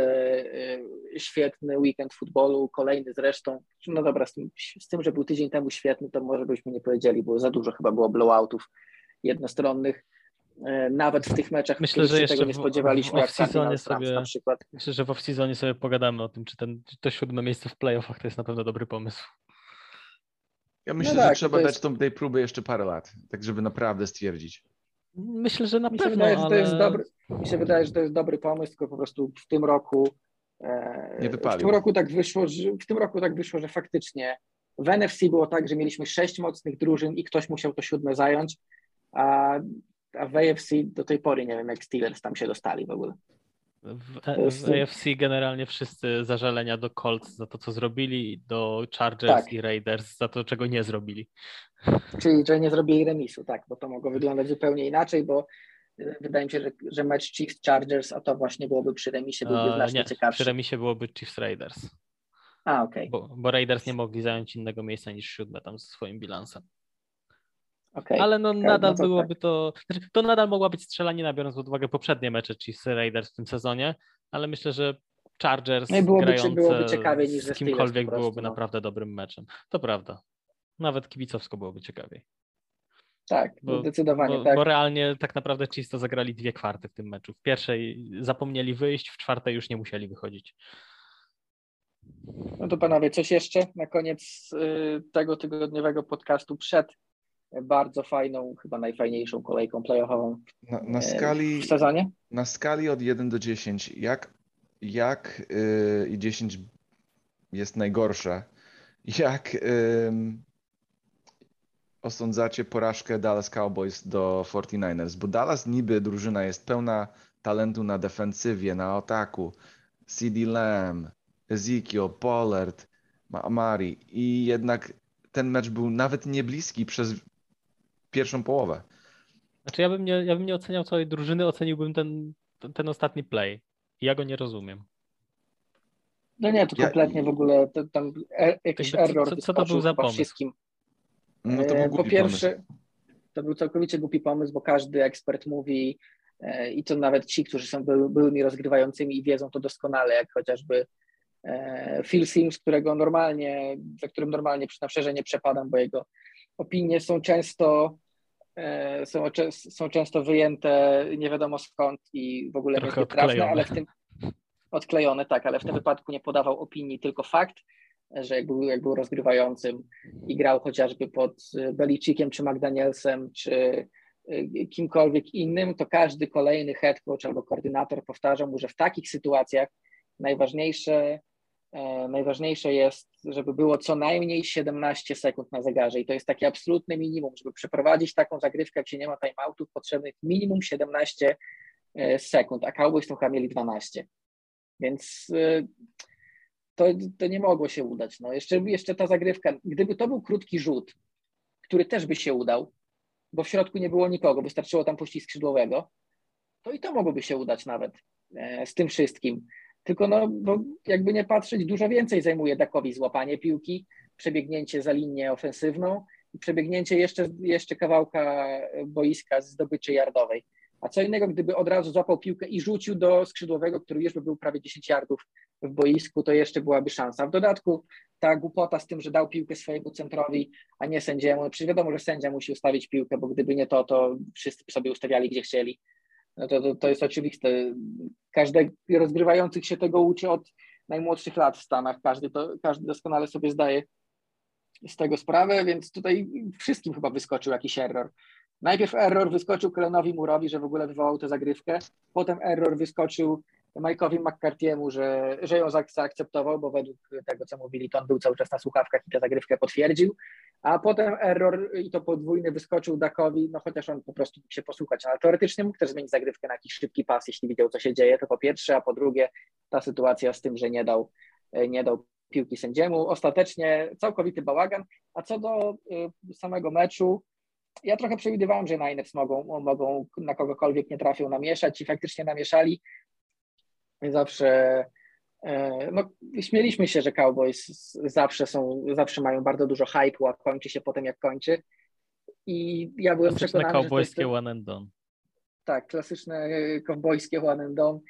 y, świetny weekend futbolu, kolejny zresztą. No dobra, z tym, z tym, że był tydzień temu świetny, to może byśmy nie powiedzieli, bo za dużo chyba było blowoutów jednostronnych. E, nawet w tych meczach, myślę, że jeszcze tego nie spodziewaliśmy, w, w jak sobie, na przykład. Myślę, że w off-seasonie sobie pogadamy o tym, czy, ten, czy to siódme miejsce w playoffach to jest na pewno dobry pomysł. Ja myślę, no tak, że trzeba dać jest... tej próby jeszcze parę lat, tak żeby naprawdę stwierdzić. Myślę, że na mi pewno, wydaje, ale... że to jest dobry, Mi się wydaje, że to jest dobry pomysł, tylko po prostu w tym roku e, nie wypalił. W tym roku tak wyszło, że, w tym roku tak wyszło, że faktycznie w NFC było tak, że mieliśmy sześć mocnych drużyn i ktoś musiał to siódme zająć, a a w AFC do tej pory nie wiem, jak Steelers tam się dostali w ogóle. W, w AFC generalnie wszyscy zażalenia do Colts za to, co zrobili, do Chargers tak. i Raiders za to, czego nie zrobili. Czyli, że nie zrobili remisu, tak, bo to mogło wyglądać zupełnie inaczej, bo e, wydaje mi się, że, że mecz Chiefs-Chargers, a to właśnie byłoby przy remisie, byłby e, znacznie nie, ciekawszy. przy remisie byłoby Chiefs-Raiders. A, okej. Okay. Bo, bo Raiders nie mogli zająć innego miejsca niż siódme tam ze swoim bilansem. Okay. Ale no nadal no to byłoby tak. to, znaczy to nadal mogła być strzelanina, biorąc pod uwagę poprzednie mecze Chiefs Raiders w tym sezonie, ale myślę, że Chargers no byłoby, grające byłoby niż z kimkolwiek prostu, byłoby no. naprawdę dobrym meczem. To prawda. Nawet kibicowsko byłoby ciekawiej. Tak, bo, zdecydowanie bo, tak. Bo realnie tak naprawdę Chiefs to zagrali dwie kwarty w tym meczu. W pierwszej zapomnieli wyjść, w czwartej już nie musieli wychodzić. No to panowie, coś jeszcze na koniec y, tego tygodniowego podcastu przed bardzo fajną, chyba najfajniejszą kolejką playoffową na, na skali, w sezonie. Na skali od 1 do 10, jak, jak yy, i 10 jest najgorsze, jak yy, osądzacie porażkę Dallas Cowboys do 49ers? Bo Dallas niby drużyna jest pełna talentu na defensywie, na ataku. CD Lamb, Ezekiel, Pollard, Amari i jednak ten mecz był nawet nie bliski przez pierwszą połowę. Znaczy ja bym nie, ja bym nie oceniał całej drużyny, oceniłbym ten, ten, ostatni play. Ja go nie rozumiem. No nie, to kompletnie ja, w ogóle to, tam e, jakiś error. Co, co to był za pomysł? Wszystkim. No to był e, po pierwsze, pomysł. to był całkowicie głupi pomysł, bo każdy ekspert mówi e, i to nawet ci, którzy są były, byłymi rozgrywającymi i wiedzą to doskonale, jak chociażby Phil Sims, którego normalnie, za którym normalnie na szczerze nie przepadam, bo jego opinie są często E, są, są często wyjęte nie wiadomo skąd i w ogóle Trochę ale w tym odklejone, tak, ale w tym wypadku nie podawał opinii, tylko fakt, że jak był, jak był rozgrywającym i grał chociażby pod Beliciciem, czy McDanielsem, czy e, kimkolwiek innym, to każdy kolejny head coach albo koordynator powtarzał mu, że w takich sytuacjach najważniejsze E, najważniejsze jest, żeby było co najmniej 17 sekund na zegarze i to jest takie absolutne minimum, żeby przeprowadzić taką zagrywkę, się nie ma timeoutów, potrzebnych minimum 17 e, sekund, a Cowboys to chyba mieli 12. Więc e, to, to nie mogło się udać. No, jeszcze, jeszcze ta zagrywka, gdyby to był krótki rzut, który też by się udał, bo w środku nie było nikogo, wystarczyło tam puścić skrzydłowego, to i to mogłoby się udać nawet z tym wszystkim. Tylko no, bo jakby nie patrzeć, dużo więcej zajmuje Dakowi złapanie piłki, przebiegnięcie za linię ofensywną przebiegnięcie jeszcze, jeszcze kawałka boiska z zdobyczy yardowej. A co innego, gdyby od razu złapał piłkę i rzucił do skrzydłowego, który już by był prawie 10 yardów w boisku, to jeszcze byłaby szansa. W dodatku ta głupota z tym, że dał piłkę swojemu centrowi, a nie sędziemu. Przecież wiadomo, że sędzia musi ustawić piłkę, bo gdyby nie to, to wszyscy sobie ustawiali gdzie chcieli. No to, to, to jest oczywiste. Każdy rozgrywających się tego uczy od najmłodszych lat w Stanach. Każdy, to, każdy doskonale sobie zdaje z tego sprawę, więc tutaj wszystkim chyba wyskoczył jakiś error. Najpierw error wyskoczył Kelenowi Murowi, że w ogóle wywołał tę zagrywkę, potem error wyskoczył Mike'owi McCarthy'emu, że, że ją zaakceptował, bo według tego, co mówili, to on był cały czas na słuchawkach i tę zagrywkę potwierdził, a potem error i to podwójny wyskoczył Dakowi, no chociaż on po prostu mógł się posłuchać, ale teoretycznie mógł też zmienić zagrywkę na jakiś szybki pas, jeśli widział, co się dzieje, to po pierwsze, a po drugie ta sytuacja z tym, że nie dał, nie dał piłki sędziemu. Ostatecznie całkowity bałagan, a co do y, samego meczu, ja trochę przewidywałem, że Niners mogą, mogą na kogokolwiek nie trafią namieszać i faktycznie namieszali. Zawsze e, no, śmieliśmy się, że Cowboys zawsze są, zawsze mają bardzo dużo hype'u, a kończy się potem jak kończy. I ja byłem klasyczne przekonany, cowboyskie że to one and done. Tak, klasyczne kowbojskie one and done.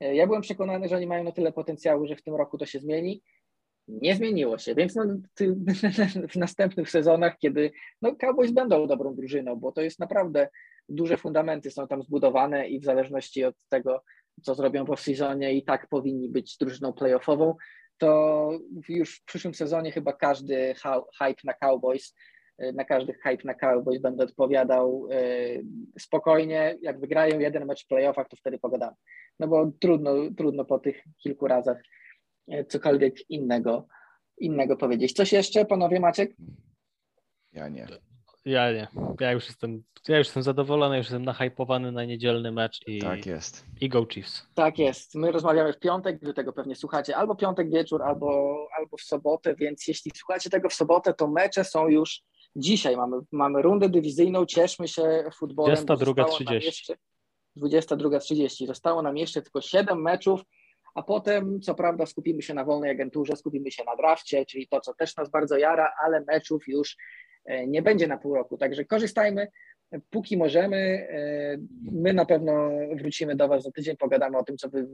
E, ja byłem przekonany, że oni mają na tyle potencjału, że w tym roku to się zmieni. Nie zmieniło się, więc no, ty, w następnych sezonach, kiedy no, Cowboys będą dobrą drużyną, bo to jest naprawdę duże fundamenty są tam zbudowane i w zależności od tego, co zrobią w off-seasonie i tak powinni być drużyną playoffową, to już w przyszłym sezonie chyba każdy hype na Cowboys, na każdy hype na Cowboys będę odpowiadał spokojnie. Jak wygrają jeden mecz w playoffach, to wtedy pogadamy. No bo trudno, trudno po tych kilku razach cokolwiek innego, innego powiedzieć. Coś jeszcze, panowie Maciek? Ja nie. Ja nie. Ja już jestem, ja już jestem zadowolony, już jestem nahypowany na niedzielny mecz i, Tak jest. i Go Chiefs. Tak jest. My rozmawiamy w piątek, wy tego pewnie słuchacie albo piątek wieczór, albo, albo w sobotę, więc jeśli słuchacie tego w sobotę, to mecze są już dzisiaj. Mamy, mamy rundę dywizyjną, cieszmy się futbolem. bo zostało nam 22.30. jeszcze- 22.30. Zostało nam jeszcze tylko 7 meczów, a potem co prawda skupimy się na wolnej agenturze, skupimy się na drafcie, czyli to, co też nas bardzo jara, ale meczów już nie będzie na pół roku. Także korzystajmy, póki możemy. E, My na pewno wrócimy do Was za tydzień, pogadamy o tym, co wy,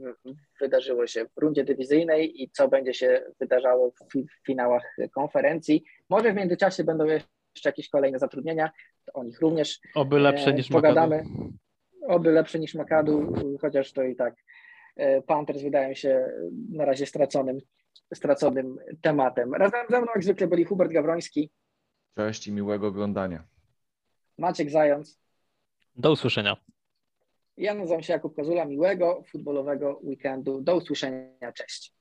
wydarzyło się w rundzie dywizyjnej i co będzie się wydarzało w, w finałach konferencji. Może w międzyczasie będą jeszcze jakieś kolejne zatrudnienia, o nich również Oby lepsze E, niż pogadamy. Makadu. oby lepsze niż Makadu, chociaż to i tak e, Panthers wydają się na razie straconym, straconym tematem. Razem ze mną jak zwykle byli Hubert Gawroński, Cześć i miłego oglądania. Maciek Zając. Do usłyszenia. Ja nazywam się Jakub Kozula. Miłego futbolowego weekendu. Do usłyszenia. Cześć.